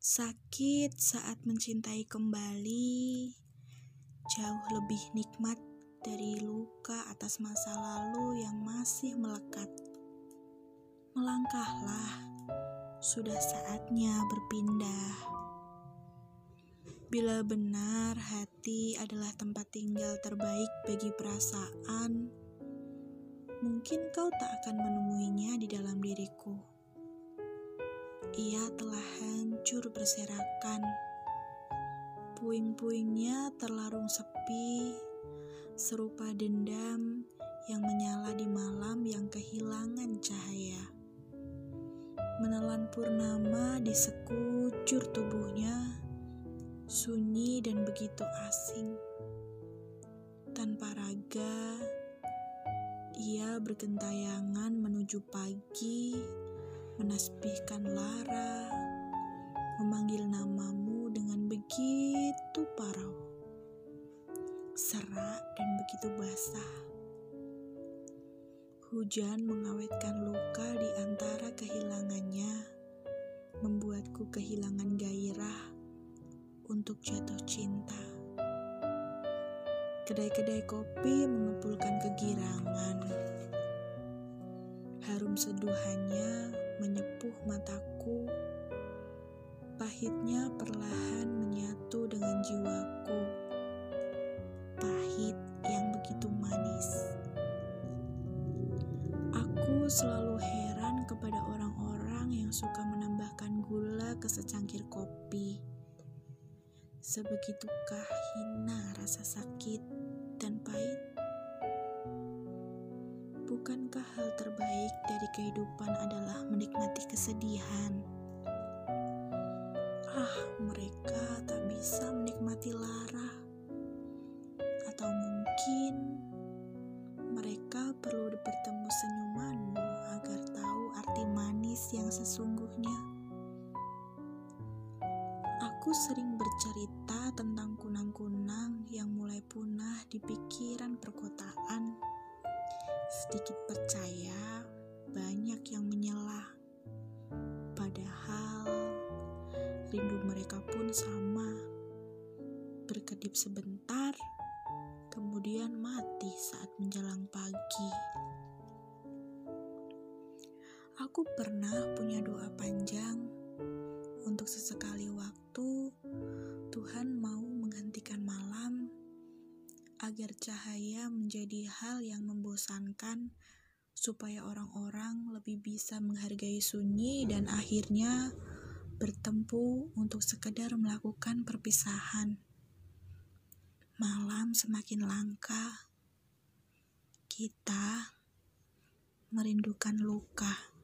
Sakit saat mencintai kembali jauh lebih nikmat dari luka atas masa lalu yang masih melekat. Melangkahlah, sudah saatnya berpindah. Bila benar hati adalah tempat tinggal terbaik bagi perasaan, mungkin kau tak akan menemuinya di dalam diriku. Ia telah hancur berserakan. Puing-puingnya terlarung sepi, serupa dendam yang menyala di malam yang kehilangan cahaya. Menelan purnama di sekujur tubuhnya, sunyi dan begitu asing. Tanpa raga, ia bergentayangan menuju pagi, menasbihkan lara, memanggil namamu dengan begitu parau, serak dan begitu basah. Hujan mengawetkan luka di antara kehilangannya, membuatku kehilangan gairah untuk jatuh cinta. Kedai-kedai kopi mengepulkan kegirangan. Harum seduhannya menyepuh mataku. Pahitnya perlahan menyatu dengan jiwaku. Pahit yang begitu manis. Aku selalu heran kepada orang-orang yang suka menambahkan gula ke secangkir kopi. Sebegitukah hina rasa sakit dan pahit? Bukankah hal terbaik dari kehidupan adalah menikmati kesedihan? Ah, mereka tak bisa menikmati lara, atau mungkin mereka perlu bertemu senyumanmu agar tahu arti manis yang sesungguhnya. Aku sering bercerita tentang kunang-kunang yang mulai punah di pikiran perkotaan. Sedikit percaya, banyak yang menyela. Padahal rindu mereka pun sama. Berkedip sebentar, kemudian mati saat menjelang pagi. Aku pernah punya doa panjang untuk sesekali waktu Tuhan mau menghentikan malam agar cahaya menjadi hal yang membosankan supaya orang-orang lebih bisa menghargai sunyi dan akhirnya bertemu untuk sekedar melakukan perpisahan. Malam semakin langka. Kita merindukan luka.